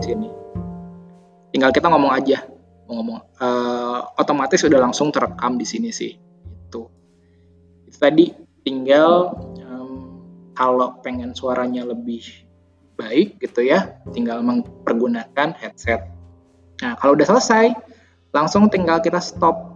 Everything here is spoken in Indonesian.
di sini. Tinggal kita ngomong aja, mau ngomong uh, otomatis sudah langsung terekam di sini sih. Itu. Itu tadi tinggal um, kalau pengen suaranya lebih baik gitu ya, tinggal mempergunakan headset. Nah, kalau udah selesai, langsung tinggal kita stop